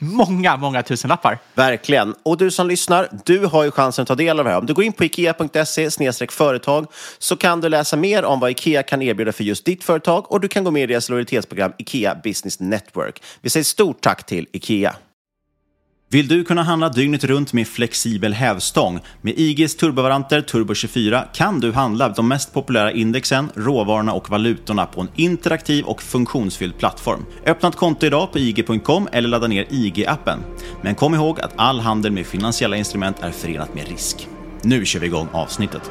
många, många tusenlappar. Verkligen. Och du som lyssnar, du har ju chansen att ta del av det här. Om du går in på ikea.se företag så kan du läsa mer om vad Ikea kan erbjuda för just ditt företag och du kan gå med i deras lojalitetsprogram Ikea Business Network. Vi säger stort tack till Ikea. Vill du kunna handla dygnet runt med flexibel hävstång? Med IGs turbovaranter Turbo 24 kan du handla de mest populära indexen, råvarorna och valutorna på en interaktiv och funktionsfylld plattform. Öppna ett konto idag på IG.com eller ladda ner IG-appen. Men kom ihåg att all handel med finansiella instrument är förenat med risk. Nu kör vi igång avsnittet.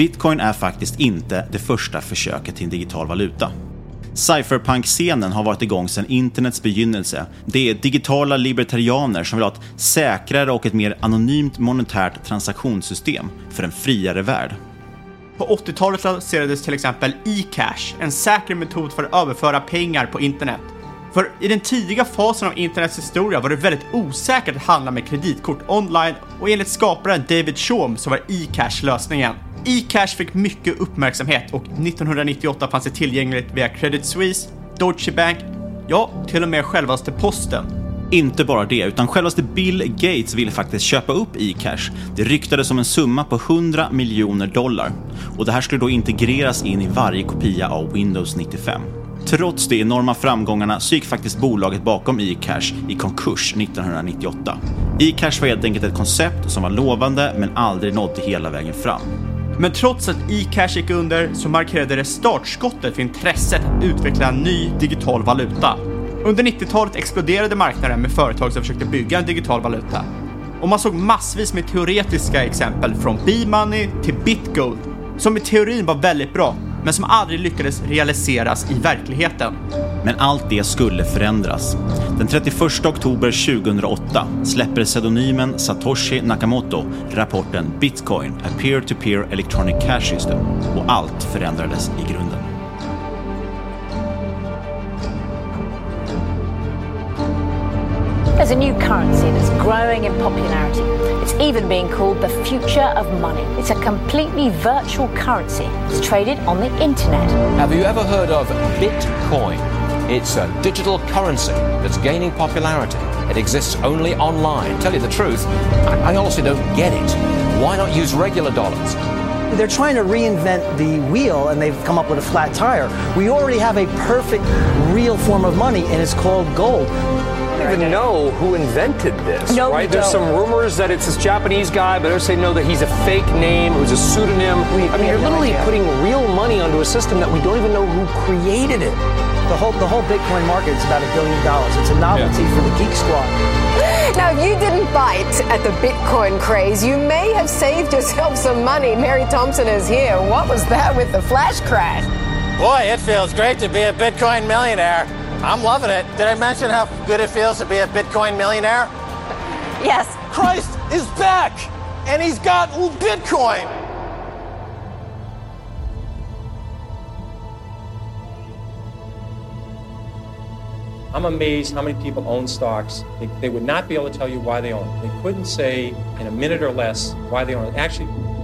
Bitcoin är faktiskt inte det första försöket till en digital valuta. Cypherpunk-scenen har varit igång sedan internets begynnelse. Det är digitala libertarianer som vill ha ett säkrare och ett mer anonymt monetärt transaktionssystem för en friare värld. På 80-talet lanserades till exempel e-cash, en säker metod för att överföra pengar på internet. För i den tidiga fasen av internets historia var det väldigt osäkert att handla med kreditkort online och enligt skaparen David Chaum så var e-cash lösningen. E-cash fick mycket uppmärksamhet och 1998 fanns det tillgängligt via Credit Suisse, Deutsche Bank, ja, till och med självaste posten. Inte bara det, utan självaste Bill Gates ville faktiskt köpa upp e-cash. Det ryktades om en summa på 100 miljoner dollar. Och det här skulle då integreras in i varje kopia av Windows 95. Trots de enorma framgångarna så gick faktiskt bolaget bakom e-cash i konkurs 1998. E-cash var helt enkelt ett koncept som var lovande men aldrig nådde hela vägen fram. Men trots att e-cash gick under så markerade det startskottet för intresset att utveckla en ny digital valuta. Under 90-talet exploderade marknaden med företag som försökte bygga en digital valuta. Och man såg massvis med teoretiska exempel från B-money till BitGold, som i teorin var väldigt bra, men som aldrig lyckades realiseras i verkligheten. Men allt det skulle förändras. Den 31 oktober 2008 släpper pseudonymen Satoshi Nakamoto rapporten Bitcoin, a peer-to-peer electronic cash system och allt förändrades i grunden. There's a new currency that's growing in popularity. It's even being called the future of money. It's a completely virtual currency. It's traded on the internet. Have you ever heard of Bitcoin? It's a digital currency that's gaining popularity. It exists only online. Tell you the truth, I, I honestly don't get it. Why not use regular dollars? They're trying to reinvent the wheel and they've come up with a flat tire. We already have a perfect real form of money and it's called gold. I don't even know who invented this, No, we right? There's don't. some rumors that it's this Japanese guy, but others say no, that he's a fake name, it was a pseudonym. We- I we mean, you're have no literally idea. putting real money onto a system that we don't even know who created it. The whole the whole Bitcoin market is about a billion dollars. It's a novelty for the geek squad. Now, if you didn't bite at the Bitcoin craze, you may have saved yourself some money. Mary Thompson is here. What was that with the flash crash? Boy, it feels great to be a Bitcoin millionaire. I'm loving it. Did I mention how good it feels to be a Bitcoin millionaire? Yes. Christ is back, and he's got Bitcoin. I'm amazed how many people own stocks. They, they would not be able to tell you why they own it. They couldn't say in a minute or less why they own it. Actually, if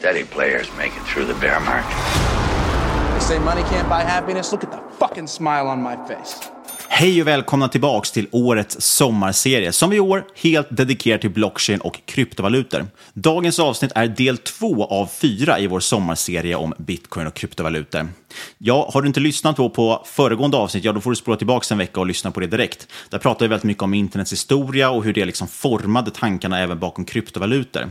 steady players make it through the bear market. They say money can't buy happiness. Look at the fucking smile on my face. Hej och välkomna tillbaks till årets sommarserie som i år helt dedikerar till blockchain och kryptovalutor. Dagens avsnitt är del två av fyra i vår sommarserie om bitcoin och kryptovalutor. Ja, har du inte lyssnat på, på föregående avsnitt, ja då får du spola tillbaka en vecka och lyssna på det direkt. Där pratar vi väldigt mycket om internets historia och hur det liksom formade tankarna även bakom kryptovalutor.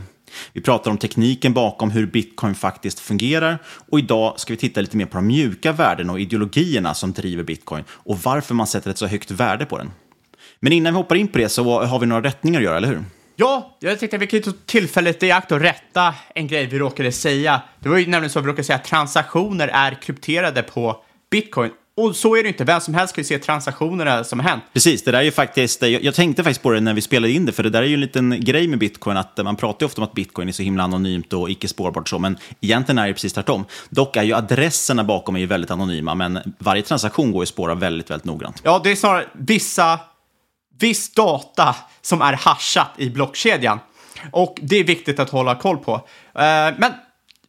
Vi pratar om tekniken bakom hur bitcoin faktiskt fungerar och idag ska vi titta lite mer på de mjuka värdena och ideologierna som driver bitcoin och varför man sätter ett så högt värde på den. Men innan vi hoppar in på det så har vi några rättningar att göra, eller hur? Ja, jag tänkte att vi kan ta tillfället i akt och rätta en grej vi råkade säga. Det var ju nämligen så att vi råkade säga att transaktioner är krypterade på bitcoin. Och så är det inte. Vem som helst kan ju se transaktionerna som har hänt. Precis, det där är ju faktiskt, jag, jag tänkte faktiskt på det när vi spelade in det, för det där är ju en liten grej med bitcoin, att man pratar ju ofta om att bitcoin är så himla anonymt och icke spårbart så, men egentligen är det precis tvärtom. Dock är ju adresserna bakom är ju väldigt anonyma, men varje transaktion går ju att spåra väldigt, väldigt noggrant. Ja, det är snarare vissa, viss data som är haschat i blockkedjan. Och det är viktigt att hålla koll på. Eh, men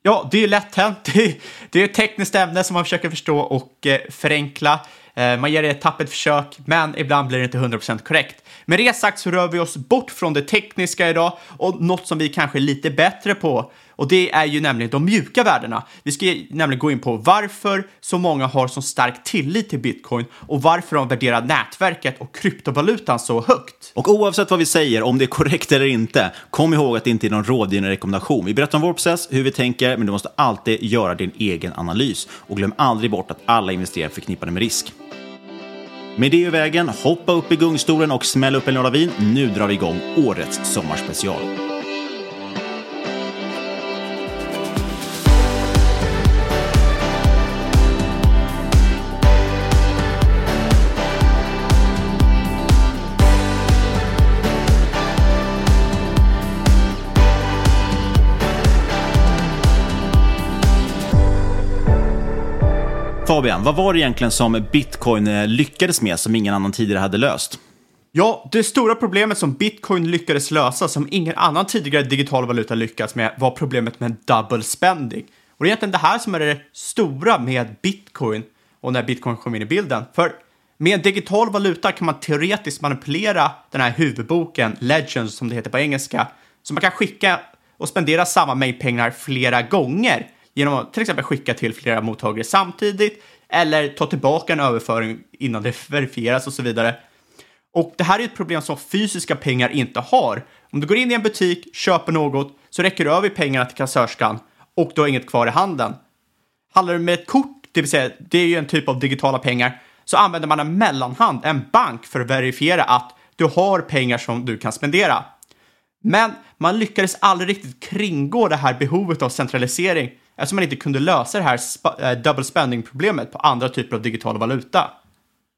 Ja, det är lätt hänt. Det, det är ett tekniskt ämne som man försöker förstå och eh, förenkla. Eh, man ger det ett tappert försök, men ibland blir det inte 100% korrekt. Med det sagt så rör vi oss bort från det tekniska idag och något som vi kanske är lite bättre på. Och det är ju nämligen de mjuka värdena. Vi ska nämligen gå in på varför så många har så stark tillit till bitcoin och varför de värderar nätverket och kryptovalutan så högt. Och oavsett vad vi säger, om det är korrekt eller inte, kom ihåg att det inte är någon rådgivande rekommendation. Vi berättar om vår process, hur vi tänker, men du måste alltid göra din egen analys. Och glöm aldrig bort att alla investeringar är förknippade med risk. Med det i vägen, hoppa upp i gungstolen och smäll upp en låda vin. Nu drar vi igång årets sommarspecial. Fabian, vad var det egentligen som bitcoin eh, lyckades med som ingen annan tidigare hade löst? Ja, det stora problemet som bitcoin lyckades lösa, som ingen annan tidigare digital valuta lyckats med, var problemet med double spending. Och det är egentligen det här som är det stora med bitcoin och när bitcoin kom in i bilden. För med en digital valuta kan man teoretiskt manipulera den här huvudboken, Legends som det heter på engelska, så man kan skicka och spendera samma mängd pengar flera gånger genom att till exempel skicka till flera mottagare samtidigt eller ta tillbaka en överföring innan det verifieras och så vidare. Och det här är ett problem som fysiska pengar inte har. Om du går in i en butik, köper något, så räcker du över pengarna till kassörskan och du har inget kvar i handen. Handlar du med ett kort, det vill säga det är ju en typ av digitala pengar, så använder man en mellanhand, en bank, för att verifiera att du har pengar som du kan spendera. Men man lyckades aldrig riktigt kringgå det här behovet av centralisering eftersom man inte kunde lösa det här sp- eh, double spending-problemet på andra typer av digital valuta.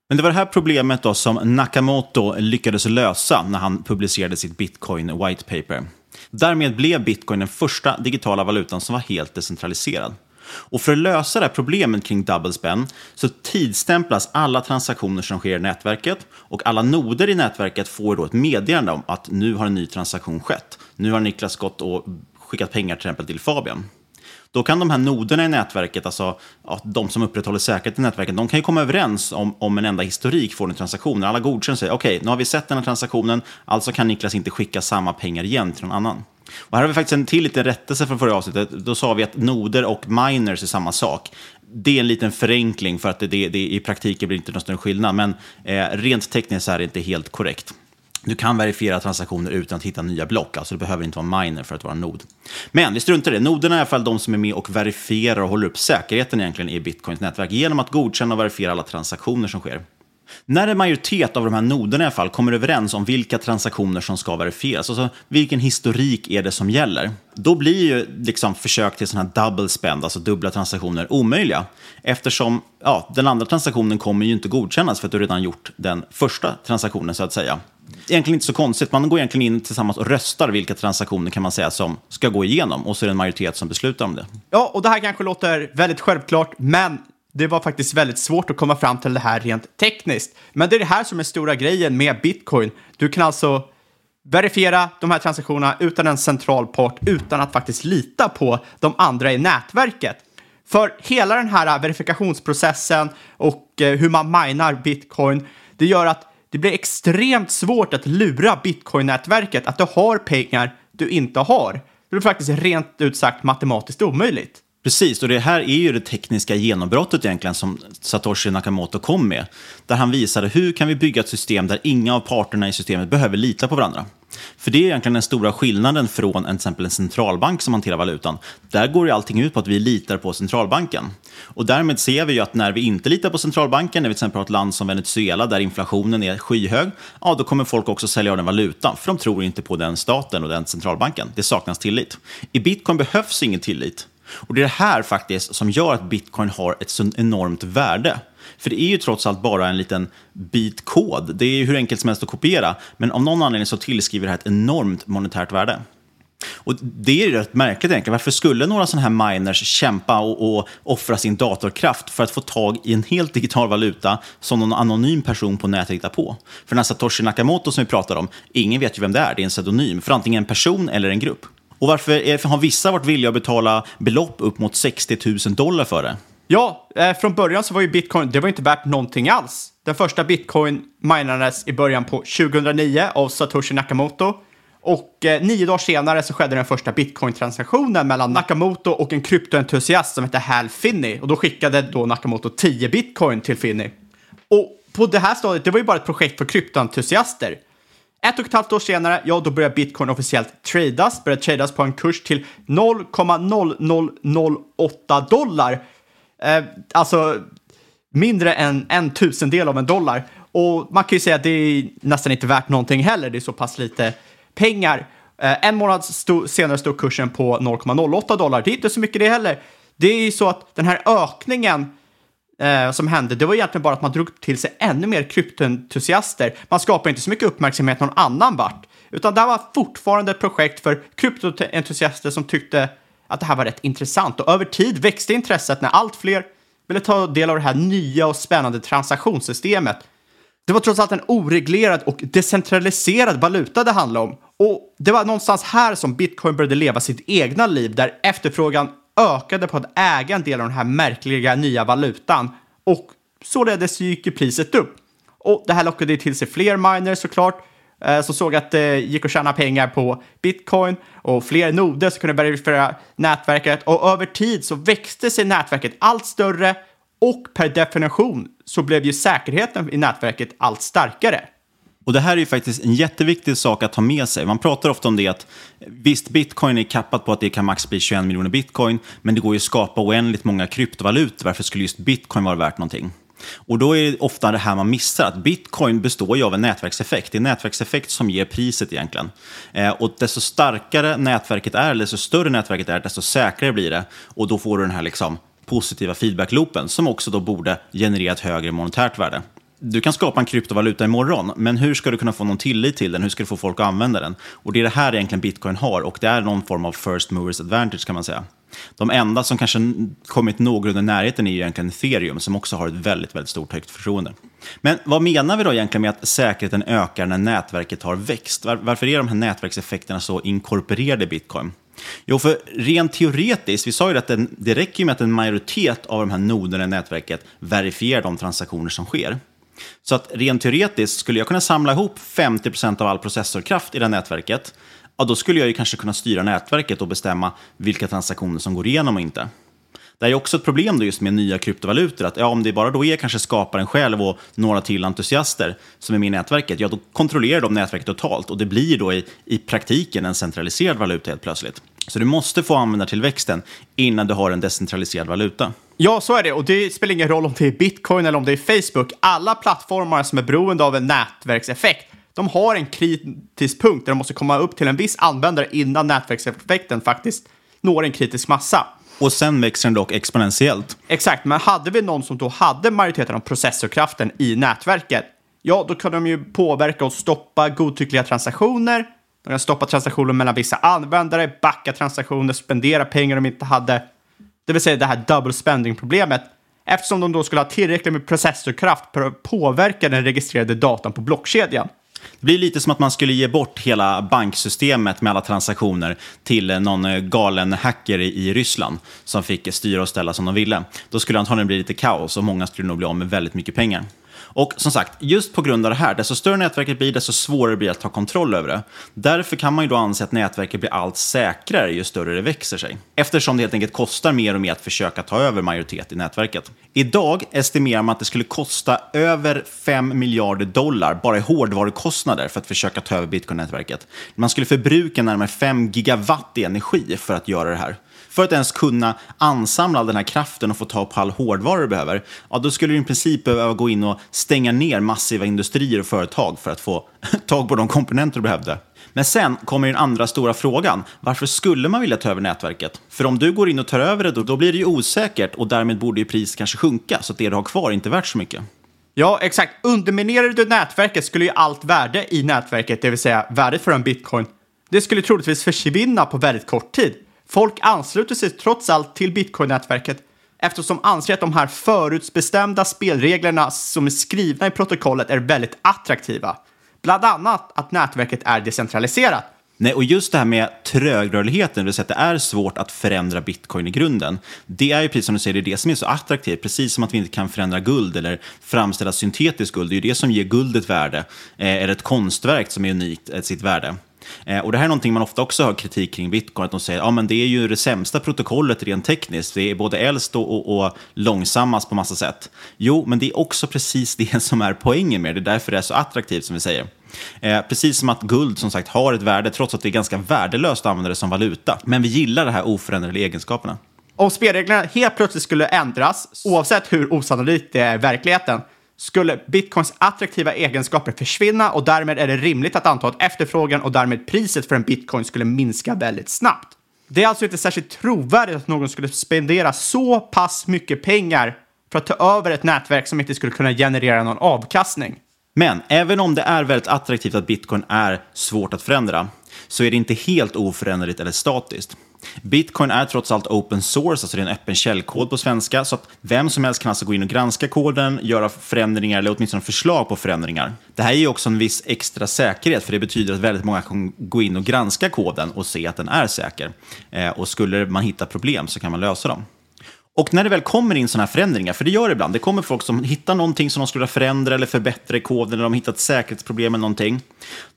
Men det var det här problemet då som Nakamoto lyckades lösa när han publicerade sitt bitcoin white paper. Därmed blev bitcoin den första digitala valutan som var helt decentraliserad. Och för att lösa det här problemet kring double spend så tidstämplas alla transaktioner som sker i nätverket och alla noder i nätverket får då ett meddelande om att nu har en ny transaktion skett. Nu har Niklas gått och skickat pengar till exempel till Fabian. Då kan de här noderna i nätverket, alltså ja, de som upprätthåller säkerhet i nätverket, de kan ju komma överens om, om en enda historik från en transaktion. Alla godkänner sig, okej, okay, nu har vi sett den här transaktionen, alltså kan Niklas inte skicka samma pengar igen till någon annan. Och här har vi faktiskt en till liten rättelse från förra avsnittet. Då sa vi att noder och miners är samma sak. Det är en liten förenkling för att det, det, det i praktiken blir inte någon större skillnad, men eh, rent tekniskt är det inte helt korrekt. Du kan verifiera transaktioner utan att hitta nya block, alltså det behöver inte vara miner för att vara nod. Men vi struntar i det. Noderna är i alla fall de som är med och verifierar och håller upp säkerheten egentligen i Bitcoins nätverk genom att godkänna och verifiera alla transaktioner som sker. När en majoritet av de här noderna i alla fall kommer överens om vilka transaktioner som ska verifieras, alltså vilken historik är det som gäller, då blir ju liksom försök till sådana här double spend, alltså dubbla transaktioner, omöjliga. Eftersom ja, den andra transaktionen kommer ju inte godkännas för att du redan gjort den första transaktionen, så att säga. Egentligen inte så konstigt, man går egentligen in tillsammans och röstar vilka transaktioner kan man säga som ska gå igenom och så är det en majoritet som beslutar om det. Ja, och det här kanske låter väldigt självklart, men det var faktiskt väldigt svårt att komma fram till det här rent tekniskt. Men det är det här som är stora grejen med bitcoin. Du kan alltså verifiera de här transaktionerna utan en central part, utan att faktiskt lita på de andra i nätverket. För hela den här verifikationsprocessen och eh, hur man minar bitcoin, det gör att det blir extremt svårt att lura bitcoin-nätverket att du har pengar du inte har. Det blir faktiskt rent ut sagt matematiskt omöjligt. Precis, och det här är ju det tekniska genombrottet egentligen som Satoshi Nakamoto kom med. Där han visade hur kan vi bygga ett system där inga av parterna i systemet behöver lita på varandra. För det är egentligen den stora skillnaden från en, exempel en centralbank som hanterar valutan. Där går ju allting ut på att vi litar på centralbanken. Och därmed ser vi ju att när vi inte litar på centralbanken, när vi till exempel har ett land som Venezuela där inflationen är skyhög, ja då kommer folk också sälja av den valutan, för de tror inte på den staten och den centralbanken. Det saknas tillit. I bitcoin behövs ingen tillit. Och det är det här faktiskt som gör att bitcoin har ett så enormt värde. För det är ju trots allt bara en liten bit kod. Det är ju hur enkelt som helst att kopiera. Men av någon anledning så tillskriver det här ett enormt monetärt värde. Och Det är rätt märkligt egentligen. Varför skulle några sådana här miners kämpa och, och offra sin datorkraft för att få tag i en helt digital valuta som någon anonym person på nätet hittar på? För den här Satoshi Nakamoto som vi pratar om, ingen vet ju vem det är. Det är en pseudonym för antingen en person eller en grupp. Och varför har vissa varit villiga att betala belopp upp mot 60 000 dollar för det? Ja, eh, från början så var ju bitcoin, det var inte värt någonting alls. Den första bitcoin minades i början på 2009 av Satoshi Nakamoto. Och eh, nio dagar senare så skedde den första bitcoin-transaktionen mellan Nakamoto och en kryptoentusiast som hette Hal Finney. Och då skickade då Nakamoto 10 bitcoin till Finney. Och på det här stadiet, det var ju bara ett projekt för kryptoentusiaster. Ett och ett halvt år senare, ja, då börjar bitcoin officiellt tradas, börjar tradas på en kurs till 0,0008 dollar. Eh, alltså mindre än en tusendel av en dollar. Och man kan ju säga att det är nästan inte värt någonting heller, det är så pass lite pengar. Eh, en månad stod, senare stod kursen på 0,08 dollar, det är inte så mycket det heller. Det är ju så att den här ökningen eh, som hände, det var egentligen bara att man drog till sig ännu mer kryptoentusiaster. Man skapade inte så mycket uppmärksamhet någon annan vart, utan det här var fortfarande ett projekt för kryptoentusiaster som tyckte att det här var rätt intressant och över tid växte intresset när allt fler ville ta del av det här nya och spännande transaktionssystemet. Det var trots allt en oreglerad och decentraliserad valuta det handlade om. Och det var någonstans här som bitcoin började leva sitt egna liv, där efterfrågan ökade på att äga en del av den här märkliga nya valutan och således gick ju priset upp. Och det här lockade till sig fler miners såklart, eh, som såg att det gick att tjäna pengar på bitcoin och fler noder som kunde verifiera nätverket och över tid så växte sig nätverket allt större och per definition så blev ju säkerheten i nätverket allt starkare. Och Det här är ju faktiskt en jätteviktig sak att ta med sig. Man pratar ofta om det att visst, bitcoin är kappat på att det kan max bli 21 miljoner bitcoin, men det går ju att skapa oändligt många kryptovalutor. Varför skulle just bitcoin vara värt någonting? Och då är det ofta det här man missar, att bitcoin består ju av en nätverkseffekt. Det är en nätverkseffekt som ger priset egentligen. Eh, och desto starkare nätverket är, eller desto större nätverket är, desto säkrare blir det. Och då får du den här liksom positiva feedbackloopen som också då borde generera ett högre monetärt värde du kan skapa en kryptovaluta imorgon, men hur ska du kunna få någon tillit till den? Hur ska du få folk att använda den? Och det är det här egentligen bitcoin har och det är någon form av first movers advantage kan man säga. De enda som kanske kommit någorlunda i närheten är ju egentligen ethereum som också har ett väldigt, väldigt stort högt förtroende. Men vad menar vi då egentligen med att säkerheten ökar när nätverket har växt? Varför är de här nätverkseffekterna så inkorporerade i bitcoin? Jo, för rent teoretiskt, vi sa ju att det räcker med att en majoritet av de här noderna i nätverket verifierar de transaktioner som sker. Så att rent teoretiskt skulle jag kunna samla ihop 50% av all processorkraft i det här nätverket, ja, då skulle jag ju kanske kunna styra nätverket och bestämma vilka transaktioner som går igenom och inte. Det är också ett problem då just med nya kryptovalutor, att ja, om det bara då är kanske skaparen själv och några till entusiaster som är med i nätverket, ja då kontrollerar de nätverket totalt och det blir då i, i praktiken en centraliserad valuta helt plötsligt. Så du måste få användartillväxten innan du har en decentraliserad valuta. Ja, så är det. Och det spelar ingen roll om det är bitcoin eller om det är Facebook. Alla plattformar som är beroende av en nätverkseffekt, de har en kritisk punkt där de måste komma upp till en viss användare innan nätverkseffekten faktiskt når en kritisk massa. Och sen växer den dock exponentiellt. Exakt, men hade vi någon som då hade majoriteten av processorkraften i nätverket, ja, då kan de ju påverka och stoppa godtyckliga transaktioner. De kan stoppa transaktioner mellan vissa användare, backa transaktioner, spendera pengar de inte hade. Det vill säga det här double spending-problemet. Eftersom de då skulle ha tillräckligt med processorkraft för att påverka den registrerade datan på blockkedjan. Det blir lite som att man skulle ge bort hela banksystemet med alla transaktioner till någon eh, galen hacker i Ryssland som fick styra och ställa som de ville. Då skulle antagligen bli lite kaos och många skulle nog bli av med väldigt mycket pengar. Och som sagt, just på grund av det här, desto större nätverket blir, desto svårare blir det att ta kontroll över det. Därför kan man ju då anse att nätverket blir allt säkrare ju större det växer sig. Eftersom det helt enkelt kostar mer och mer att försöka ta över majoritet i nätverket. Idag estimerar man att det skulle kosta över 5 miljarder dollar bara i hårdvarukostnader för att försöka ta över bitcoin-nätverket. Man skulle förbruka närmare 5 gigawatt i energi för att göra det här för att ens kunna ansamla all den här kraften och få tag på all hårdvara du behöver, ja, då skulle du i princip behöva gå in och stänga ner massiva industrier och företag för att få tag på de komponenter du behövde. Men sen kommer den andra stora frågan. Varför skulle man vilja ta över nätverket? För om du går in och tar över det, då, då blir det ju osäkert och därmed borde ju priset kanske sjunka, så att det du har kvar är inte värt så mycket. Ja, exakt. Underminerar du nätverket skulle ju allt värde i nätverket, det vill säga värdet för en bitcoin, det skulle troligtvis försvinna på väldigt kort tid. Folk ansluter sig trots allt till bitcoin-nätverket eftersom de anser att de här förutbestämda spelreglerna som är skrivna i protokollet är väldigt attraktiva. Bland annat att nätverket är decentraliserat. Nej, och just det här med trögrörligheten, det vill säga att det är svårt att förändra bitcoin i grunden. Det är ju precis som du säger, det är det som är så attraktivt. Precis som att vi inte kan förändra guld eller framställa syntetiskt guld. Det är ju det som ger guldet värde, eh, eller ett konstverk som är unikt, eh, sitt värde. Eh, och Det här är någonting man ofta också har kritik kring bitcoin, att de säger att ja, det är ju det sämsta protokollet rent tekniskt. Det är både äldst och, och, och, långsammast på massa sätt. Jo, men det är också precis det som är poängen med det. Det är därför det är så attraktivt som vi säger. Eh, precis som att guld som sagt har ett värde, trots att det är ganska värdelöst att använda det som valuta. Men vi gillar de här oförändrade egenskaperna. Om spelreglerna helt plötsligt skulle ändras, oavsett hur osannolikt det är i verkligheten, skulle bitcoins attraktiva egenskaper försvinna och därmed är det rimligt att anta att efterfrågan och därmed priset för en bitcoin skulle minska väldigt snabbt. Det är alltså inte särskilt trovärdigt att någon skulle spendera så pass mycket pengar för att ta över ett nätverk som inte skulle kunna generera någon avkastning. Men även om det är väldigt attraktivt att bitcoin är svårt att förändra så är det inte helt oföränderligt eller statiskt. Bitcoin är trots allt open source, alltså det är en öppen källkod på svenska, så att vem som helst kan alltså gå in och granska koden, göra förändringar eller åtminstone förslag på förändringar. Det här ger också en viss extra säkerhet, för det betyder att väldigt många kan gå in och granska koden och se att den är säker. Eh, och skulle man hitta problem så kan man lösa dem. Och när det väl kommer in sådana här förändringar, för det gör det ibland, det kommer folk som hittar någonting som de skulle förändra eller förbättra i koden, eller de har hittat säkerhetsproblem eller någonting.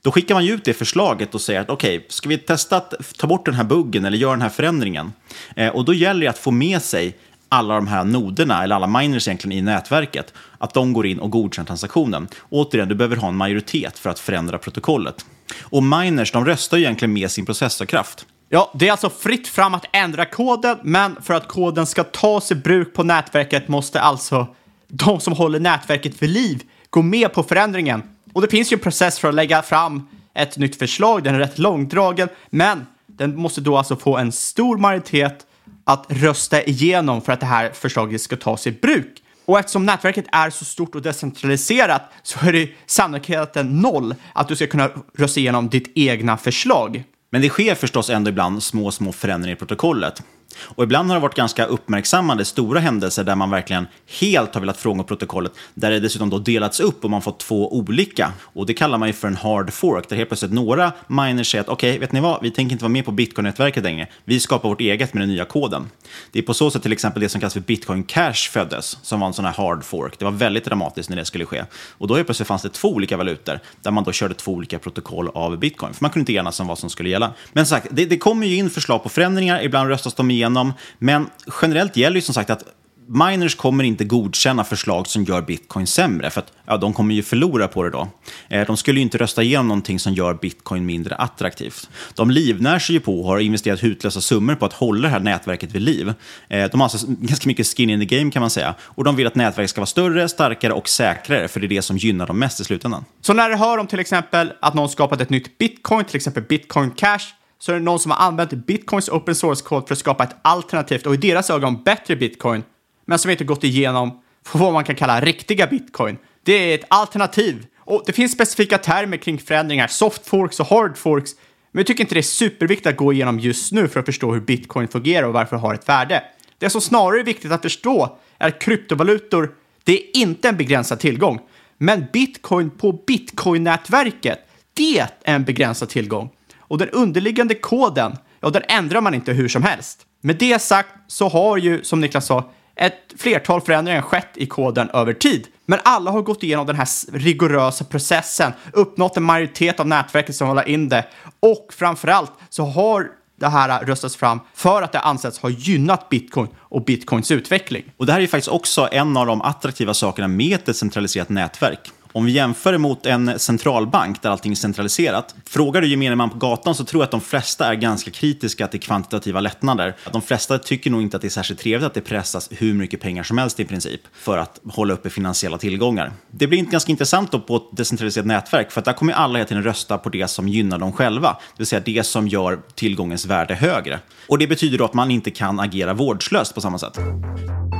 Då skickar man ju ut det förslaget och säger att okej, okay, ska vi testa att ta bort den här buggen eller göra den här förändringen? Eh, och då gäller det att få med sig alla de här noderna, eller alla miners egentligen i nätverket, att de går in och godkänner transaktionen. Återigen, du behöver ha en majoritet för att förändra protokollet. Och miners, de röstar ju egentligen med sin processorkraft. Ja, det är alltså fritt fram att ändra koden, men för att koden ska tas i bruk på nätverket måste alltså de som håller nätverket vid liv gå med på förändringen. Och det finns ju en process för att lägga fram ett nytt förslag, den är rätt långdragen, men den måste då alltså få en stor majoritet att rösta igenom för att det här förslaget ska tas i bruk. Och eftersom nätverket är så stort och decentraliserat så är det sannolikheten noll att du ska kunna rösta igenom ditt egna förslag. Men det sker förstås ändå ibland små, små förändringar i protokollet. Och ibland har det varit ganska uppmärksammade stora händelser där man verkligen helt har velat frångå protokollet, där det dessutom då delats upp och man fått två olika. Och det kallar man ju för en hard fork, där helt plötsligt några miners säger att okej, okay, vet ni vad, vi tänker inte vara med på bitcoin-nätverket längre, vi skapar vårt eget med den nya koden. Det är på så sätt till exempel det som kallas för bitcoin cash föddes, som var en sån här hard fork. Det var väldigt dramatiskt när det skulle ske. Och då helt plötsligt fanns det två olika valutor, där man då körde två olika protokoll av bitcoin, för man kunde inte enas om vad som skulle gälla. Men sagt, det, det kommer ju in förslag på förändringar, ibland röstas de igenom, men generellt gäller ju som sagt att miners kommer inte godkänna förslag som gör bitcoin sämre, för att ja, de kommer ju förlora på det då. Eh, de skulle ju inte rösta igenom någonting som gör bitcoin mindre attraktivt. De livnär sig ju på och har investerat hutlösa summor på att hålla det här nätverket vid liv. Eh, de har alltså ganska mycket skin in the game kan man säga. Och de vill att nätverket ska vara större, starkare och säkrare, för det är det som gynnar dem mest i slutändan. Så när du hör om till exempel att någon skapat ett nytt bitcoin, till exempel bitcoin cash, så är det någon som har använt bitcoins open source-kod för att skapa ett alternativt och i deras ögon bättre bitcoin, men som inte gått igenom för vad man kan kalla riktiga bitcoin. Det är ett alternativ. Och det finns specifika termer kring förändringar, soft forks och hard forks, men jag tycker inte det är superviktigt att gå igenom just nu för att förstå hur bitcoin fungerar och varför det har ett värde. Det som snarare är viktigt att förstå är att kryptovalutor, det är inte en begränsad tillgång. Men bitcoin på bitcoin-nätverket, det är en begränsad tillgång. Och den underliggande koden, ja, den ändrar man inte hur som helst. Med det sagt så har ju, som Niklas sa, ett flertal förändringar skett i koden över tid. Men alla har gått igenom den här rigorösa processen, uppnått en majoritet av nätverket som håller in det och framförallt så har det här röstats fram för att det ansetts ha gynnat bitcoin och bitcoins utveckling. Och det här är ju faktiskt också en av de attraktiva sakerna med ett decentraliserat nätverk. Om vi jämför mot en centralbank där allting är centraliserat. Frågar du gemene man på gatan så tror jag att de flesta är ganska kritiska till kvantitativa lättnader. De flesta tycker nog inte att det är särskilt trevligt att det pressas hur mycket pengar som helst i princip för att hålla uppe finansiella tillgångar. Det blir ganska intressant då på ett decentraliserat nätverk för att där kommer alla hela tiden rösta på det som gynnar dem själva. Det vill säga det som gör tillgångens värde högre. Och det betyder då att man inte kan agera vårdslöst på samma sätt.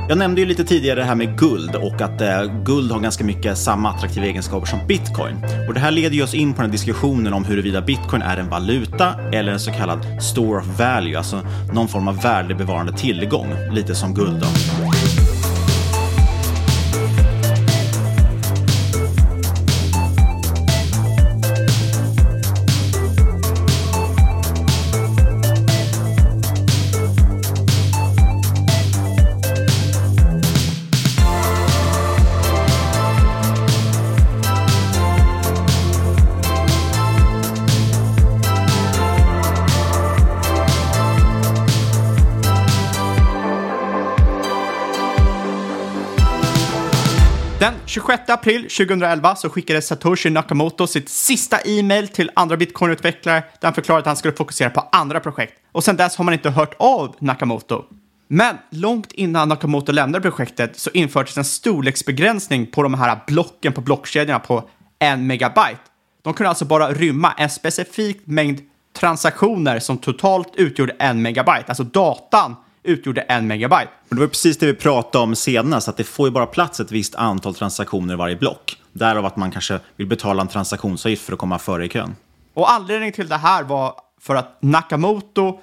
Jag nämnde ju lite tidigare det här med guld och att eh, guld har ganska mycket samma attraktiva egenskaper som bitcoin. Och det här leder ju oss in på den diskussionen om huruvida bitcoin är en valuta eller en så kallad store of value, alltså någon form av värdebevarande tillgång, lite som guld. Då. 26 april 2011 så skickade Satoshi Nakamoto sitt sista e-mail till andra bitcoin-utvecklare där han förklarade att han skulle fokusera på andra projekt. Och sedan dess har man inte hört av Nakamoto. Men långt innan Nakamoto lämnade projektet så infördes en storleksbegränsning på de här blocken på blockkedjorna på en megabyte. De kunde alltså bara rymma en specifik mängd transaktioner som totalt utgjorde en megabyte, alltså datan utgjorde en megabyte. Och det var precis det vi pratade om senast, att det får ju bara plats ett visst antal transaktioner i varje block. Därav att man kanske vill betala en transaktionsavgift för att komma före i kön. Och anledningen till det här var för att Nakamoto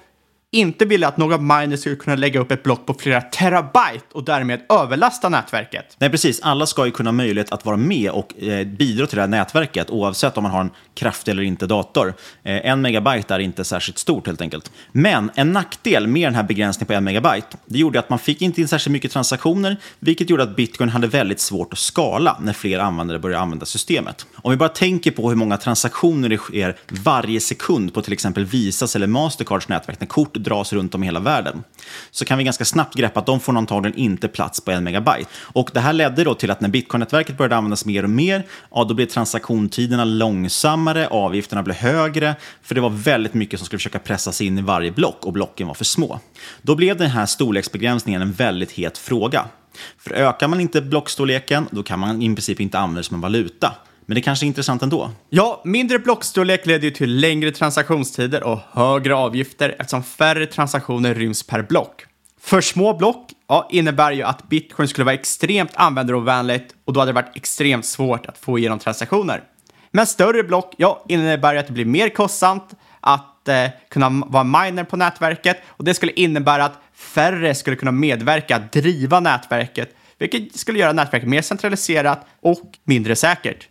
inte ville att några miners skulle kunna lägga upp ett block på flera terabyte och därmed överlasta nätverket. Nej, precis. Alla ska ju kunna ha möjlighet att vara med och eh, bidra till det här nätverket oavsett om man har en kraftig eller inte dator. Eh, en megabyte är inte särskilt stort helt enkelt. Men en nackdel med den här begränsningen på en megabyte, det gjorde att man fick inte in särskilt mycket transaktioner, vilket gjorde att bitcoin hade väldigt svårt att skala när fler användare började använda systemet. Om vi bara tänker på hur många transaktioner det sker varje sekund på till exempel Visas eller Mastercards nätverk när kort dras runt om i hela världen, så kan vi ganska snabbt greppa att de får antagligen inte plats på en megabyte. Och det här ledde då till att när bitcoin-nätverket började användas mer och mer, ja, då blev transaktionstiderna långsammare, avgifterna blev högre, för det var väldigt mycket som skulle försöka pressas in i varje block och blocken var för små. Då blev den här storleksbegränsningen en väldigt het fråga. För ökar man inte blockstorleken, då kan man i princip inte använda det som en valuta. Men det kanske är intressant ändå. Ja, mindre blockstorlek leder ju till längre transaktionstider och högre avgifter eftersom färre transaktioner ryms per block. För små block ja, innebär ju att bitcoin skulle vara extremt användarovänligt och då hade det varit extremt svårt att få igenom transaktioner. Men större block ja, innebär ju att det blir mer kostsamt att eh, kunna vara miner på nätverket och det skulle innebära att färre skulle kunna medverka att driva nätverket, vilket skulle göra nätverket mer centraliserat och mindre säkert.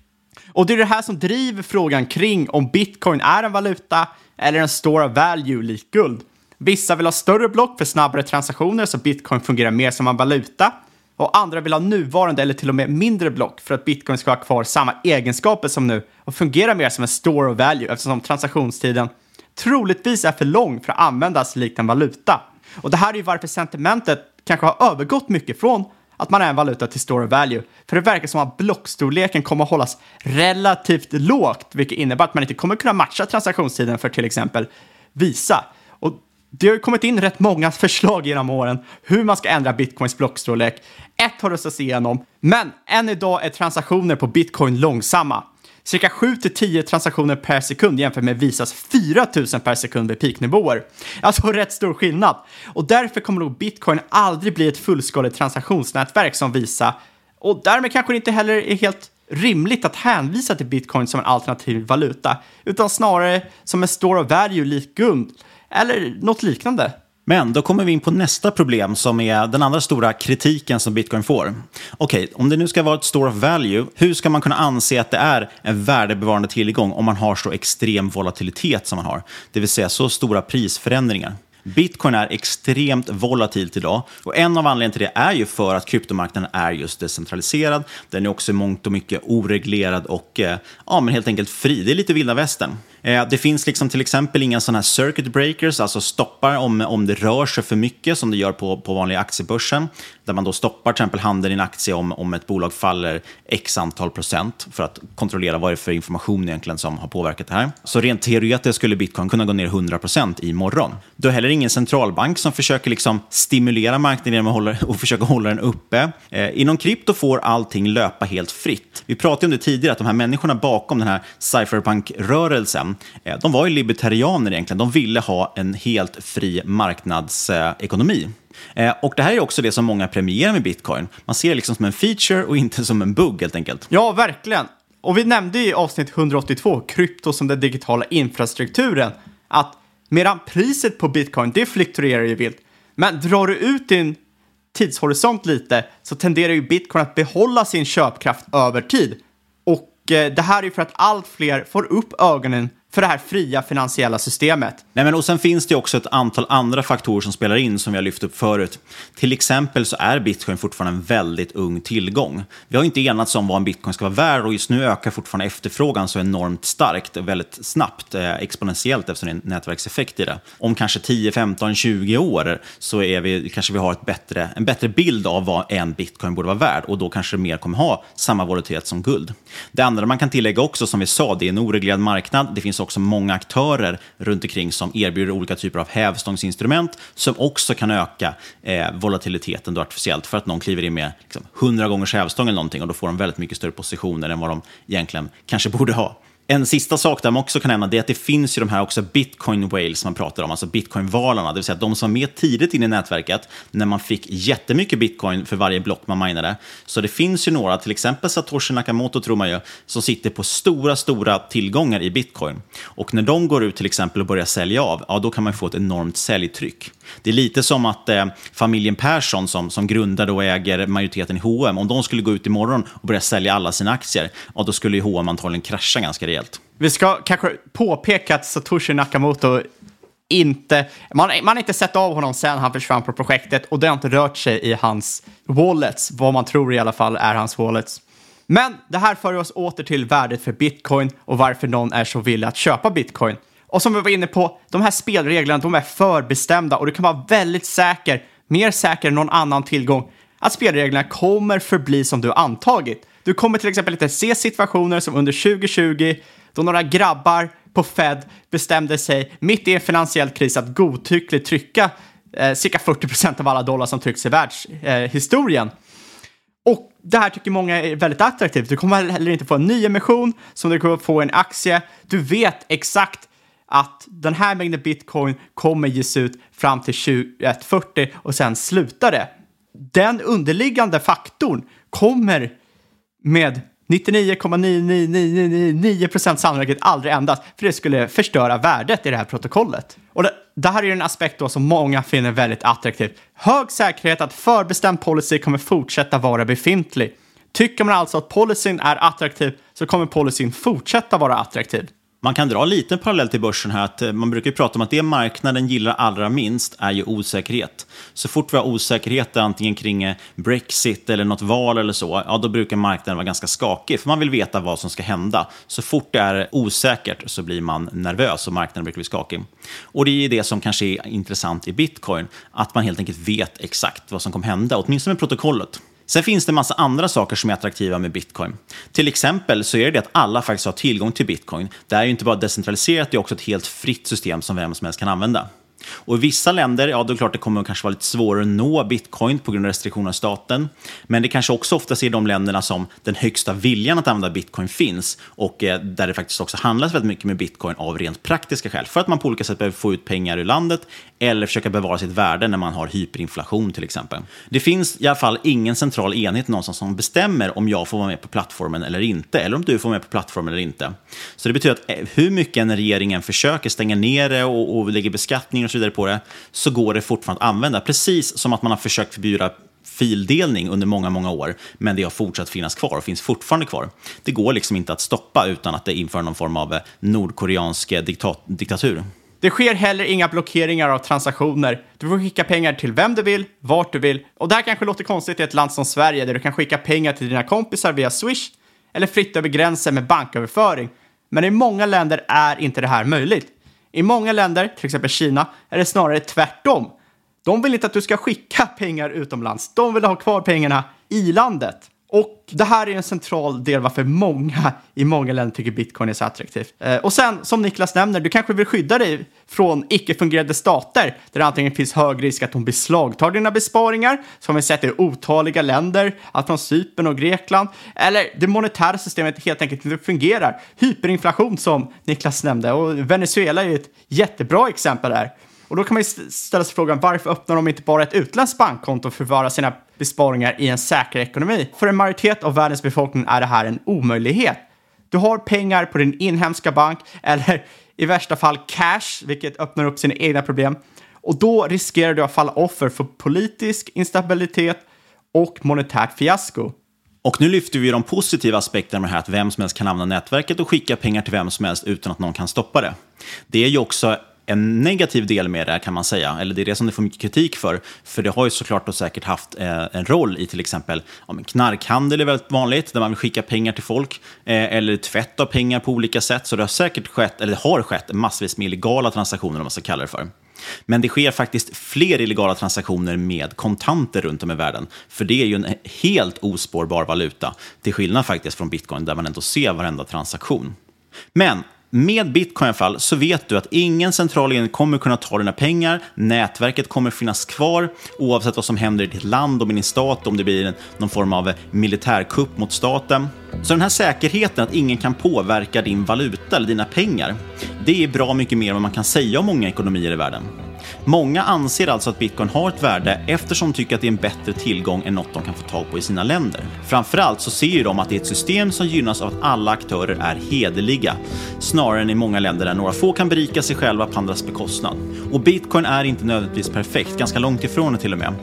Och det är det här som driver frågan kring om bitcoin är en valuta eller en store of value lik guld. Vissa vill ha större block för snabbare transaktioner så bitcoin fungerar mer som en valuta. Och andra vill ha nuvarande eller till och med mindre block för att bitcoin ska ha kvar samma egenskaper som nu och fungera mer som en store of value eftersom transaktionstiden troligtvis är för lång för att användas likt en valuta. Och det här är ju varför sentimentet kanske har övergått mycket från att man är en valuta till store value. För det verkar som att blockstorleken kommer att hållas relativt lågt, vilket innebär att man inte kommer kunna matcha transaktionstiden för till exempel Visa. Och det har ju kommit in rätt många förslag genom åren hur man ska ändra bitcoins blockstorlek. Ett har röstats igenom, men än idag är transaktioner på bitcoin långsamma. Cirka 7-10 transaktioner per sekund jämfört med Visas 4000 per sekund vid peaknivåer. Alltså rätt stor skillnad. Och därför kommer nog bitcoin aldrig bli ett fullskaligt transaktionsnätverk som Visa. Och därmed kanske det inte heller är helt rimligt att hänvisa till bitcoin som en alternativ valuta, utan snarare som en store of value lik guld, eller något liknande. Men då kommer vi in på nästa problem som är den andra stora kritiken som bitcoin får. Okej, om det nu ska vara ett store of value, hur ska man kunna anse att det är en värdebevarande tillgång om man har så extrem volatilitet som man har? Det vill säga så stora prisförändringar. Bitcoin är extremt volatilt idag och en av anledningarna till det är ju för att kryptomarknaden är just decentraliserad. Den är också mångt och mycket oreglerad och eh, ja, men helt enkelt fri. Det är lite vilda västern. Eh, det finns liksom till exempel inga sådana här circuit breakers, alltså stoppar om, om det rör sig för mycket som det gör på, på vanliga aktiebörsen. Där man då stoppar till exempel handeln i en aktie om, om ett bolag faller x antal procent för att kontrollera vad det är för information egentligen som har påverkat det här. Så rent teoretiskt skulle bitcoin kunna gå ner 100 procent imorgon. Du har heller ingen centralbank som försöker liksom stimulera marknaden genom att hålla, och försöka hålla den uppe. Eh, inom krypto får allting löpa helt fritt. Vi pratade om det tidigare, att de här människorna bakom den här cypherpunk-rörelsen, Eh, de var ju libertarianer egentligen. De ville ha en helt fri marknadsekonomi. Eh, och det här är också det som många premierar med bitcoin. Man ser det liksom som en feature och inte som en bugg helt enkelt. Ja, verkligen. Och vi nämnde i avsnitt 182, krypto som den digitala infrastrukturen, att medan priset på bitcoin, det fluktuerar ju vilt. Men drar du ut din tidshorisont lite så tenderar ju bitcoin att behålla sin köpkraft över tid. Och eh, det här är ju för att allt fler får upp ögonen för det här fria finansiella systemet. Nej, men och sen finns det också ett antal andra faktorer som spelar in som vi har lyft upp förut. Till exempel så är bitcoin fortfarande en väldigt ung tillgång. Vi har inte enats om vad en bitcoin ska vara värd och just nu ökar fortfarande efterfrågan så enormt starkt och väldigt snabbt, eh, exponentiellt eftersom det är en nätverkseffekt i det. Om kanske 10, 15, 20 år så är vi, kanske vi har ett bättre, en bättre bild av vad en bitcoin borde vara värd och då kanske det mer kommer ha samma volatilitet som guld. Det andra man kan tillägga också, som vi sa, det är en oreglerad marknad. Det finns också många aktörer runt omkring som erbjuder olika typer av hävstångsinstrument som också kan öka eh, volatiliteten då artificiellt för att någon kliver in med liksom, 100 gångers hävstång eller någonting och då får de väldigt mycket större positioner än vad de egentligen kanske borde ha. En sista sak där man också kan nämna det är att det finns ju de här också bitcoin whales man pratar om, alltså bitcoin-valarna, det vill säga de som var med tidigt in i nätverket när man fick jättemycket bitcoin för varje block man minade. Så det finns ju några, till exempel Satoshi Nakamoto tror man ju, som sitter på stora, stora tillgångar i bitcoin. Och när de går ut till exempel och börjar sälja av, ja då kan man få ett enormt säljtryck. Det är lite som att eh, familjen Persson som, som grundade och äger majoriteten i H&M om de skulle gå ut imorgon och börja sälja alla sina aktier, ja då skulle ju H&M antagligen krascha ganska rejält. Vi ska kanske påpeka att Satoshi Nakamoto inte, man, man har inte sett av honom sen han försvann på projektet och det har inte rört sig i hans wallets, vad man tror i alla fall är hans wallets. Men det här för oss åter till värdet för bitcoin och varför någon är så villig att köpa bitcoin. Och som vi var inne på, de här spelreglerna, de är förbestämda och du kan vara väldigt säker, mer säker än någon annan tillgång, att spelreglerna kommer förbli som du antagit. Du kommer till exempel inte se situationer som under 2020 då några grabbar på Fed bestämde sig mitt i en finansiell kris att godtyckligt trycka eh, cirka 40 procent av alla dollar som trycks i världshistorien. Eh, och det här tycker många är väldigt attraktivt. Du kommer heller inte få en nyemission som du kommer få en aktie. Du vet exakt att den här mängden bitcoin kommer ges ut fram till 2140 och sen slutar det. Den underliggande faktorn kommer med 99,99999% sannolikhet aldrig ändras, för det skulle förstöra värdet i det här protokollet. Och det, det här är ju en aspekt då som många finner väldigt attraktiv. Hög säkerhet att förbestämd policy kommer fortsätta vara befintlig. Tycker man alltså att policyn är attraktiv så kommer policyn fortsätta vara attraktiv. Man kan dra en liten parallell till börsen här. Att eh, man brukar ju prata om att det marknaden gillar allra minst är ju osäkerhet. Så fort vi har osäkerhet antingen kring eh, Brexit eller något val eller så, ja då brukar marknaden vara ganska skakig. För man vill veta vad som ska hända. Så fort det är osäkert så blir man nervös och marknaden brukar bli skakig. Och det är det som kanske är intressant i bitcoin. Att man helt enkelt vet exakt vad som kommer hända, åtminstone med protokollet. Sen finns det en massa andra saker som är attraktiva med bitcoin. Till exempel så är det att alla faktiskt har tillgång till bitcoin. Det är ju inte bara decentraliserat, det är också ett helt fritt system som vem som helst kan använda. Och I vissa länder, ja då är det klart det kommer kanske vara lite svårare att nå bitcoin på grund av restriktioner av staten. Men det kanske också oftast är de länderna som den högsta viljan att använda bitcoin finns och eh, där det faktiskt också handlas väldigt mycket med bitcoin av rent praktiska skäl. För att man på olika sätt behöver få ut pengar ur landet eller försöka bevara sitt värde när man har hyperinflation till exempel. Det finns i alla fall ingen central enhet någonstans som bestämmer om jag får vara med på plattformen eller inte, eller om du får vara med på plattformen eller inte. Så det betyder att eh, hur mycket en regeringen försöker stänga ner det och, och lägger beskattning och så vidare på det, så går det fortfarande att använda. Precis som att man har försökt förbjuda fildelning under många, många år, men det har fortsatt finnas kvar och finns fortfarande kvar. Det går liksom inte att stoppa utan att det inför någon form av eh, nordkoreansk eh, diktat diktatur. Det sker heller inga blockeringar av transaktioner. Du får skicka pengar till vem du vill, vart du vill. Och det här kanske låter konstigt i ett land som Sverige där du kan skicka pengar till dina kompisar via Swish eller fritt över gränsen med banköverföring. Men i många länder är inte det här möjligt. I många länder, till exempel Kina, är det snarare tvärtom. De vill inte att du ska skicka pengar utomlands. De vill ha kvar pengarna i landet. Och det här är en central del varför många i många länder tycker bitcoin är så attraktivt. Eh, och sen, som Niklas nämner, du kanske vill skydda dig från icke-fungerande stater där det antingen finns hög risk att de beslagtar dina besparingar, som vi sett i otaliga länder, allt från Cypern och Grekland, eller det monetära systemet helt enkelt inte fungerar. Hyperinflation som Niklas nämnde, och Venezuela är ju ett jättebra exempel där. Och då kan man ju ställa sig frågan varför öppnar de inte bara ett utländskt bankkonto för att förvara sina besparingar i en säker ekonomi? För en majoritet av världens befolkning är det här en omöjlighet. Du har pengar på din inhemska bank eller i värsta fall cash, vilket öppnar upp sina egna problem. Och då riskerar du att falla offer för politisk instabilitet och monetärt fiasko. Och nu lyfter vi de positiva aspekterna med det här att vem som helst kan använda nätverket och skicka pengar till vem som helst utan att någon kan stoppa det. Det är ju också en negativ del med det här kan man säga, eller det är det som det får mycket kritik för. För det har ju såklart och säkert haft eh, en roll i till exempel ja, knarkhandel är väldigt vanligt, där man vill skicka pengar till folk, eh, eller tvätt av pengar på olika sätt. Så det har säkert skett, eller det har skett massvis med illegala transaktioner om man ska kalla det för. Men det sker faktiskt fler illegala transaktioner med kontanter runt om i världen. För det är ju en helt ospårbar valuta, till skillnad faktiskt från bitcoin där man ändå ser varenda transaktion. Men med bitcoin i alla fall så vet du att ingen central enhet kommer kunna ta dina pengar. Nätverket kommer finnas kvar oavsett vad som händer i ditt land och med din stat, om det blir någon form av eh, militärkupp mot staten. Så den här säkerheten att ingen kan påverka din valuta eller dina pengar, det är bra mycket mer än vad man kan säga om många ekonomier i världen. Många anser alltså att bitcoin har ett värde eftersom de tycker att det är en bättre tillgång än något de kan få tag på i sina länder. Framförallt så ser ju de att det är ett system som gynnas av att alla aktörer är hederliga, snarare än i många länder där några få kan berika sig själva på andras bekostnad. Och bitcoin är inte nödvändigtvis perfekt, ganska långt ifrån det till och med.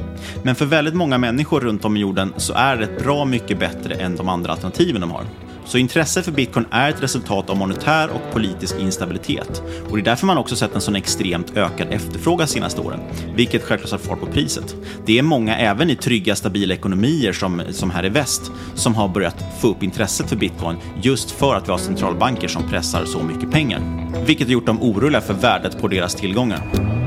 Men för väldigt många människor runt om i jorden så är det bra mycket bättre än de andra alternativen de har. Så intresset för bitcoin är ett resultat av monetär och politisk instabilitet. Och det är därför man också sett en sån extremt ökad efterfrågan senaste åren, vilket självklart har fart på priset. Det är många, även i trygga, stabila ekonomier som, som här i väst, som har börjat få upp intresset för bitcoin just för att vi har centralbanker som pressar så mycket pengar. Vilket har gjort dem oroliga för värdet på deras tillgångar.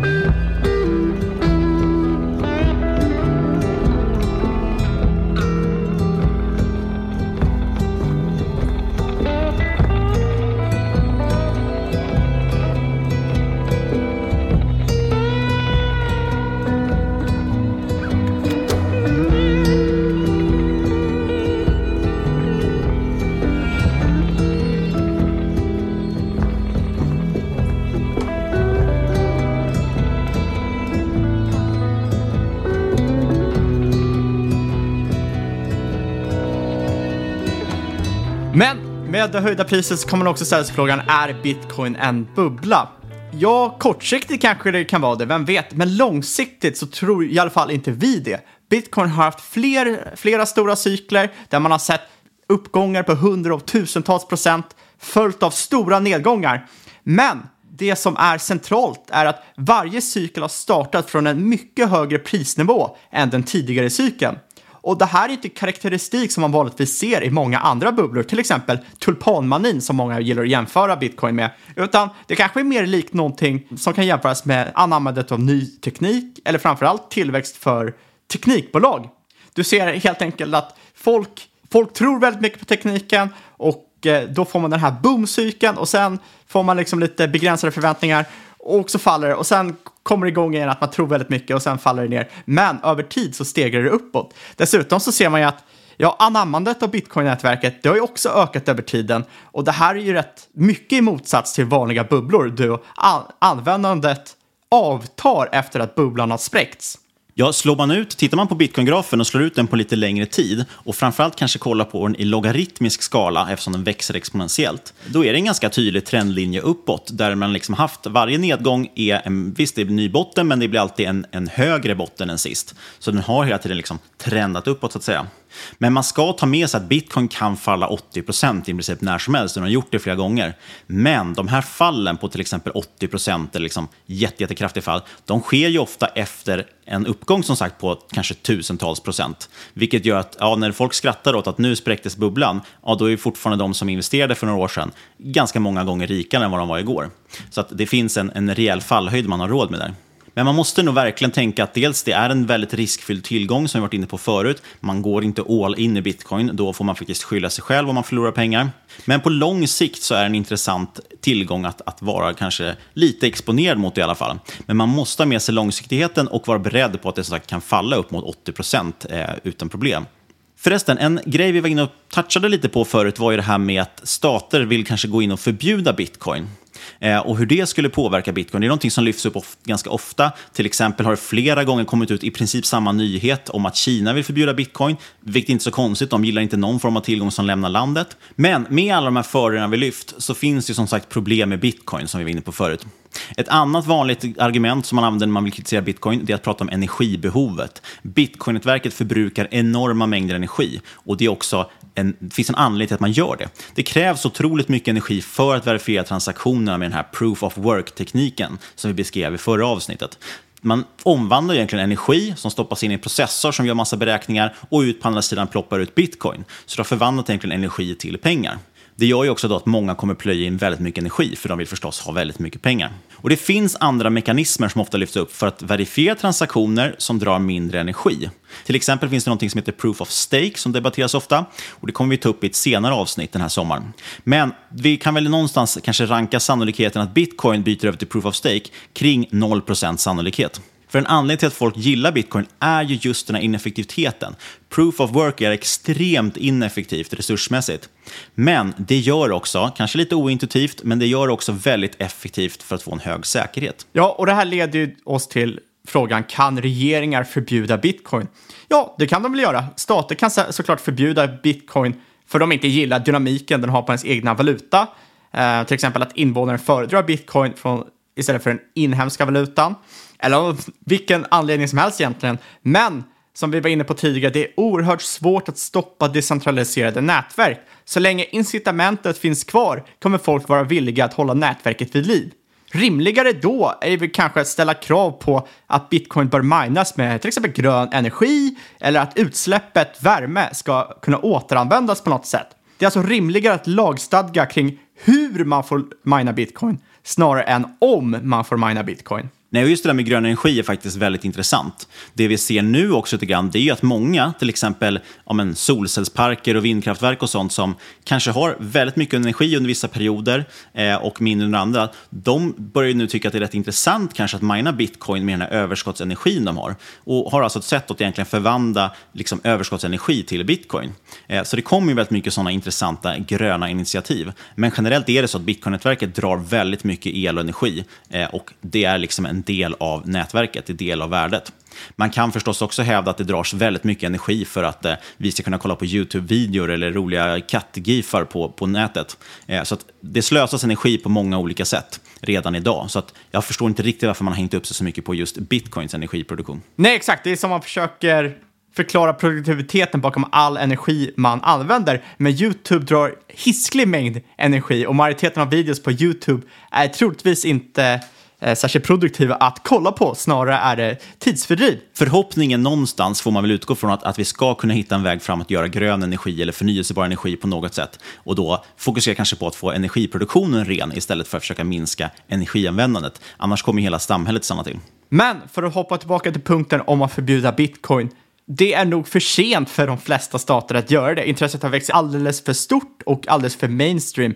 Med det höjda priset så kommer man också ställa sig frågan, är bitcoin en bubbla? Ja, kortsiktigt kanske det kan vara det, vem vet? Men långsiktigt så tror i alla fall inte vi det. Bitcoin har haft fler, flera stora cykler där man har sett uppgångar på hundra och tusentals procent följt av stora nedgångar. Men det som är centralt är att varje cykel har startat från en mycket högre prisnivå än den tidigare cykeln. Och det här är inte karaktäristik som man vanligtvis ser i många andra bubblor, till exempel tulpanmanin som många gillar att jämföra bitcoin med, utan det kanske är mer likt någonting som kan jämföras med anammandet av ny teknik eller framförallt tillväxt för teknikbolag. Du ser helt enkelt att folk, folk tror väldigt mycket på tekniken och eh, då får man den här boomcykeln och sen får man liksom lite begränsade förväntningar och så faller det och sen kommer det igång igen att man tror väldigt mycket och sen faller det ner. Men över tid så stegrar det uppåt. Dessutom så ser man ju att Ja, anammandet av bitcoin-nätverket, det har ju också ökat över tiden och det här är ju rätt mycket i motsats till vanliga bubblor, då användandet avtar efter att bubblan har spräckts. Ja, slår man ut, tittar man på bitcoin-grafen och slår ut den på lite längre tid och framförallt kanske kollar på den i logaritmisk skala eftersom den växer exponentiellt, då är det en ganska tydlig trendlinje uppåt där man liksom haft varje nedgång är en, visst det är en ny botten, men det blir alltid en, en högre botten än sist. Så den har hela tiden liksom trendat uppåt så att säga. Men man ska ta med sig att bitcoin kan falla 80 procent i princip när som helst. Den har gjort det flera gånger. Men de här fallen på till exempel 80 procent eller liksom jätte, jättekraftiga fall, de sker ju ofta efter en uppgång som sagt på kanske tusentals procent. Vilket gör att ja, när folk skrattar åt att nu spräcktes bubblan, ja, då är fortfarande de som investerade för några år sedan ganska många gånger rikare än vad de var igår. Så att det finns en, en rejäl fallhöjd man har råd med där. Men man måste nog verkligen tänka att dels det är en väldigt riskfylld tillgång som vi varit inne på förut. Man går inte all in i bitcoin, då får man faktiskt skylla sig själv om man förlorar pengar. Men på lång sikt så är det en intressant tillgång att, att vara kanske lite exponerad mot i alla fall. Men man måste ha med sig långsiktigheten och vara beredd på att det som sagt kan falla upp mot 80 procent eh, utan problem. Förresten, en grej vi var inne och touchade lite på förut var ju det här med att stater vill kanske gå in och förbjuda bitcoin. Eh, och hur det skulle påverka bitcoin, det är någonting som lyfts upp of ganska ofta. Till exempel har det flera gånger kommit ut i princip samma nyhet om att Kina vill förbjuda bitcoin, vilket är inte är så konstigt. De gillar inte någon form av tillgång som lämnar landet. Men med alla de här fördelarna vi lyft så finns det som sagt problem med bitcoin som vi var inne på förut. Ett annat vanligt argument som man använder när man vill kritisera bitcoin är att prata om energibehovet. Bitcoin-nätverket förbrukar enorma mängder energi och det, är också en, det finns en anledning till att man gör det. Det krävs otroligt mycket energi för att verifiera transaktioner transaktionerna med den här proof of work-tekniken som vi beskrev i förra avsnittet. Man omvandlar egentligen energi som stoppas in i en processor som gör massa beräkningar och ut på andra sidan ploppar ut bitcoin. Så det har förvandlat egentligen energi till pengar. Det gör ju också då att många kommer plöja in väldigt mycket energi, för de vill förstås ha väldigt mycket pengar. Och det finns andra mekanismer som ofta lyfts upp för att verifiera transaktioner som drar mindre energi. Till exempel finns det något som heter proof of stake som debatteras ofta. Och Det kommer vi ta upp i ett senare avsnitt den här sommaren. Men vi kan väl någonstans kanske ranka sannolikheten att bitcoin byter över till proof of stake kring 0% sannolikhet. För en anledning till att folk gillar bitcoin är ju just den här ineffektiviteten. Proof of work är extremt ineffektivt resursmässigt. Men det gör också, kanske lite ointuitivt, men det gör också väldigt effektivt för att få en hög säkerhet. Ja, och det här leder ju oss till frågan, kan regeringar förbjuda bitcoin? Ja, det kan de väl göra. Stater kan såklart förbjuda bitcoin för de inte gillar dynamiken den har på ens egna valuta. Eh, till exempel att invånare föredrar bitcoin från, istället för den inhemska valutan eller av vilken anledning som helst egentligen. Men som vi var inne på tidigare, det är oerhört svårt att stoppa decentraliserade nätverk. Så länge incitamentet finns kvar kommer folk vara villiga att hålla nätverket vid liv. Rimligare då är väl kanske att ställa krav på att bitcoin bör minas med till exempel grön energi eller att utsläppet värme ska kunna återanvändas på något sätt. Det är alltså rimligare att lagstadga kring hur man får mina bitcoin snarare än om man får mina bitcoin. Nej, just det där med grön energi är faktiskt väldigt intressant. Det vi ser nu också lite grann, det är ju att många, till exempel ja, men, solcellsparker och vindkraftverk och sånt som kanske har väldigt mycket energi under vissa perioder eh, och mindre under andra, de börjar nu tycka att det är rätt intressant kanske att mina bitcoin med den här överskottsenergin de har. Och har alltså ett sätt att egentligen förvandla liksom, överskottsenergi till bitcoin. Eh, så det kommer ju väldigt mycket sådana intressanta gröna initiativ. Men generellt är det så att bitcoin-nätverket drar väldigt mycket el och energi eh, och det är liksom en del av nätverket, en del av värdet. Man kan förstås också hävda att det dras väldigt mycket energi för att eh, vi ska kunna kolla på YouTube-videor eller roliga kattgifar på, på nätet. Eh, så att det slösas energi på många olika sätt redan idag. Så att jag förstår inte riktigt varför man har hängt upp sig så mycket på just bitcoins energiproduktion. Nej, exakt. Det är som man försöker förklara produktiviteten bakom all energi man använder. Men YouTube drar hisklig mängd energi och majoriteten av videos på YouTube är troligtvis inte särskilt produktiva att kolla på, snarare är det tidsfördriv. Förhoppningen någonstans får man väl utgå från att, att vi ska kunna hitta en väg fram att göra grön energi eller förnyelsebar energi på något sätt och då fokusera kanske på att få energiproduktionen ren istället för att försöka minska energianvändandet. Annars kommer hela samhället stanna till. Men för att hoppa tillbaka till punkten om att förbjuda bitcoin. Det är nog för sent för de flesta stater att göra det. Intresset har växt alldeles för stort och alldeles för mainstream.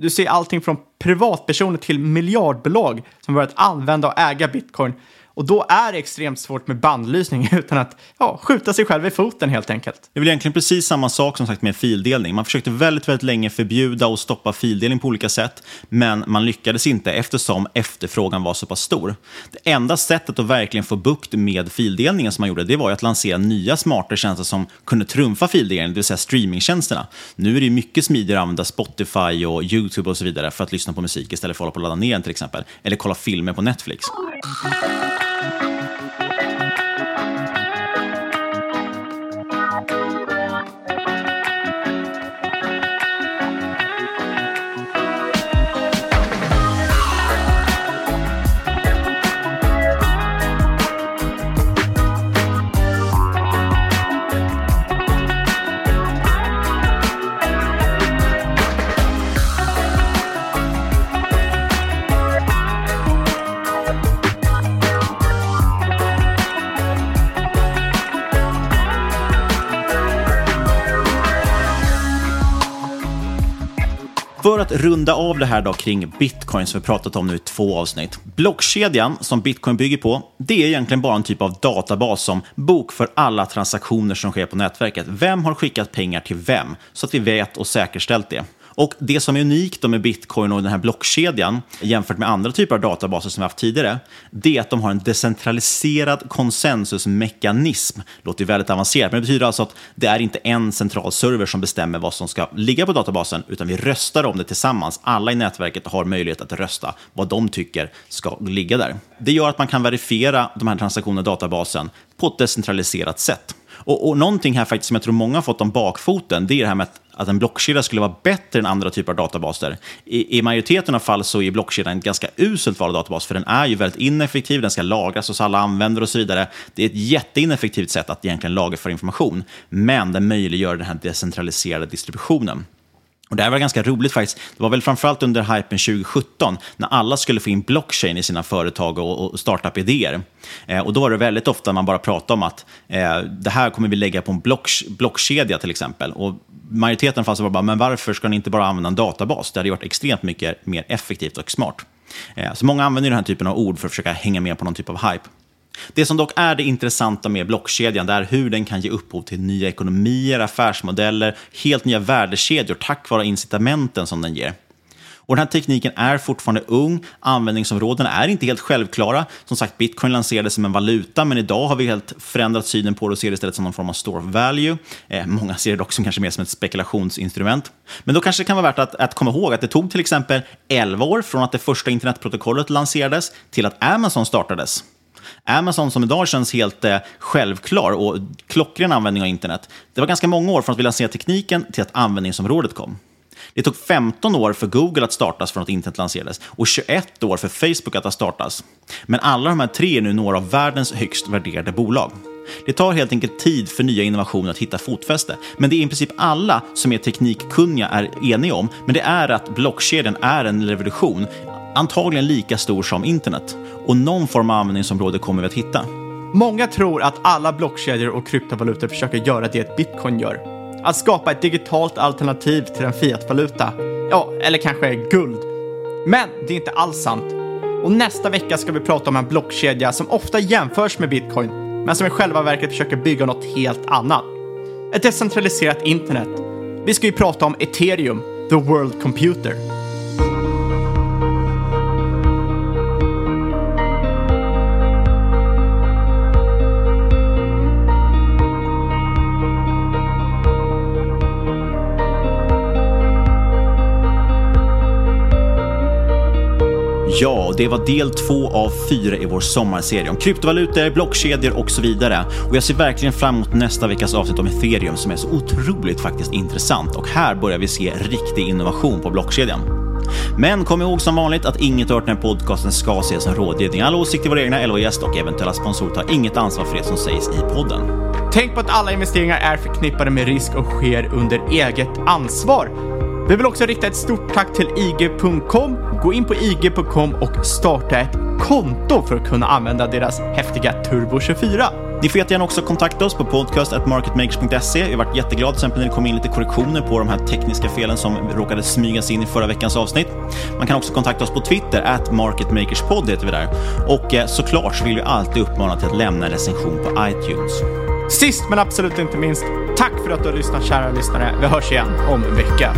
Du ser allting från privatpersoner till miljardbolag som börjat använda och äga bitcoin. Och då är det extremt svårt med bandlysning utan att ja, skjuta sig själv i foten helt enkelt. Det är väl egentligen precis samma sak som sagt med fildelning. Man försökte väldigt, väldigt länge förbjuda och stoppa fildelning på olika sätt, men man lyckades inte eftersom efterfrågan var så pass stor. Det enda sättet att verkligen få bukt med fildelningen som man gjorde, det var ju att lansera nya smarta tjänster som kunde trumfa fildelningen, det vill säga streamingtjänsterna. Nu är det mycket smidigare att använda Spotify och YouTube och så vidare för att lyssna på musik istället för att hålla på och ladda ner den till exempel, eller kolla filmer på Netflix. Thank you. Runda av det här då kring bitcoin som vi pratat om nu i två avsnitt. Blockkedjan som bitcoin bygger på, det är egentligen bara en typ av databas som bokför alla transaktioner som sker på nätverket. Vem har skickat pengar till vem? Så att vi vet och säkerställt det. Och det som är unikt med bitcoin och den här blockkedjan jämfört med andra typer av databaser som vi haft tidigare, det är att de har en decentraliserad konsensusmekanism. Låter väldigt avancerat, men det betyder alltså att det är inte en central server som bestämmer vad som ska ligga på databasen, utan vi röstar om det tillsammans. Alla i nätverket har möjlighet att rösta vad de tycker ska ligga där. Det gör att man kan verifiera de här transaktionerna i databasen på ett decentraliserat sätt. Och, och någonting här faktiskt som jag tror många har fått om bakfoten, det är det här med att, att en blockkedja skulle vara bättre än andra typer av databaser. I, I majoriteten av fall så är blockkedjan en ganska uselt vald databas, för den är ju väldigt ineffektiv, den ska lagras hos alla användare och så vidare. Det är ett jätteineffektivt sätt att egentligen lagra för information, men den möjliggör den här decentraliserade distributionen. Och det här var ganska roligt faktiskt. Det var väl framförallt under hypen 2017 när alla skulle få in blockchain i sina företag och, och startup-idéer. Eh, och då var det väldigt ofta man bara pratade om att eh, det här kommer vi lägga på en block, blockkedja till exempel. Och majoriteten fanns var bara, men varför ska ni inte bara använda en databas? Det hade gjort extremt mycket mer effektivt och smart. Eh, så många använder den här typen av ord för att försöka hänga med på någon typ av hype. Det som dock är det intressanta med blockkedjan det är hur den kan ge upphov till nya ekonomier, affärsmodeller, helt nya värdekedjor tack vare incitamenten som den ger. Och den här tekniken är fortfarande ung, användningsområdena är inte helt självklara. Som sagt, bitcoin lanserades som en valuta, men idag har vi helt förändrat synen på det och ser det istället som någon form av store of value. Eh, många ser det dock som kanske mer som ett spekulationsinstrument. Men då kanske det kan vara värt att, att komma ihåg att det tog till exempel 11 år från att det första internetprotokollet lanserades till att Amazon startades. Amazon som idag känns helt eh, självklar och klockren användning av internet. Det var ganska många år från att vi lanserade tekniken till att användningsområdet kom. Det tog 15 år för Google att startas från att internet lanserades och 21 år för Facebook att ha startats. Men alla de här tre är nu några av världens högst värderade bolag. Det tar helt enkelt tid för nya innovationer att hitta fotfäste, men det är i princip alla som är teknikkunniga är eniga om, men det är att blockkedjan är en revolution, antagligen lika stor som internet. Och någon form av användningsområde kommer vi att hitta. Många tror att alla blockkedjor och kryptovalutor försöker göra det bitcoin gör. Att skapa ett digitalt alternativ till en fiatvaluta. Ja, eller kanske guld. Men det är inte alls sant. Och nästa vecka ska vi prata om en blockkedja som ofta jämförs med bitcoin, men som i själva verket försöker bygga något helt annat. Ett decentraliserat internet. Vi ska ju prata om ethereum, the world computer. Ja, det var del två av fyra i vår sommarserie om kryptovalutor, blockkedjor och så vidare. Och jag ser verkligen fram emot nästa veckas avsnitt om ethereum som är så otroligt faktiskt intressant. Och här börjar vi se riktig innovation på blockkedjan. Men kom ihåg som vanligt att inget hört den här podcasten ska ses som rådgivning. Alla åsikter, våra egna eller vår gäst och eventuella sponsorer tar inget ansvar för det som sägs i podden. Tänk på att alla investeringar är förknippade med risk och sker under eget ansvar. Vi vill också rikta ett stort tack till IG.com. Gå in på IG.com och starta ett konto för att kunna använda deras häftiga Turbo 24. Ni får jättegärna också kontakta oss på podcast.marketmakers.se. Vi har varit jätteglada till exempel när det kom in lite korrektioner på de här tekniska felen som råkade smygas in i förra veckans avsnitt. Man kan också kontakta oss på Twitter, at marketmakerspod heter vi där. Och eh, såklart så vill vi alltid uppmana till att lämna en recension på iTunes. Sist men absolut inte minst, tack för att du har lyssnat kära lyssnare. Vi hörs igen om en vecka.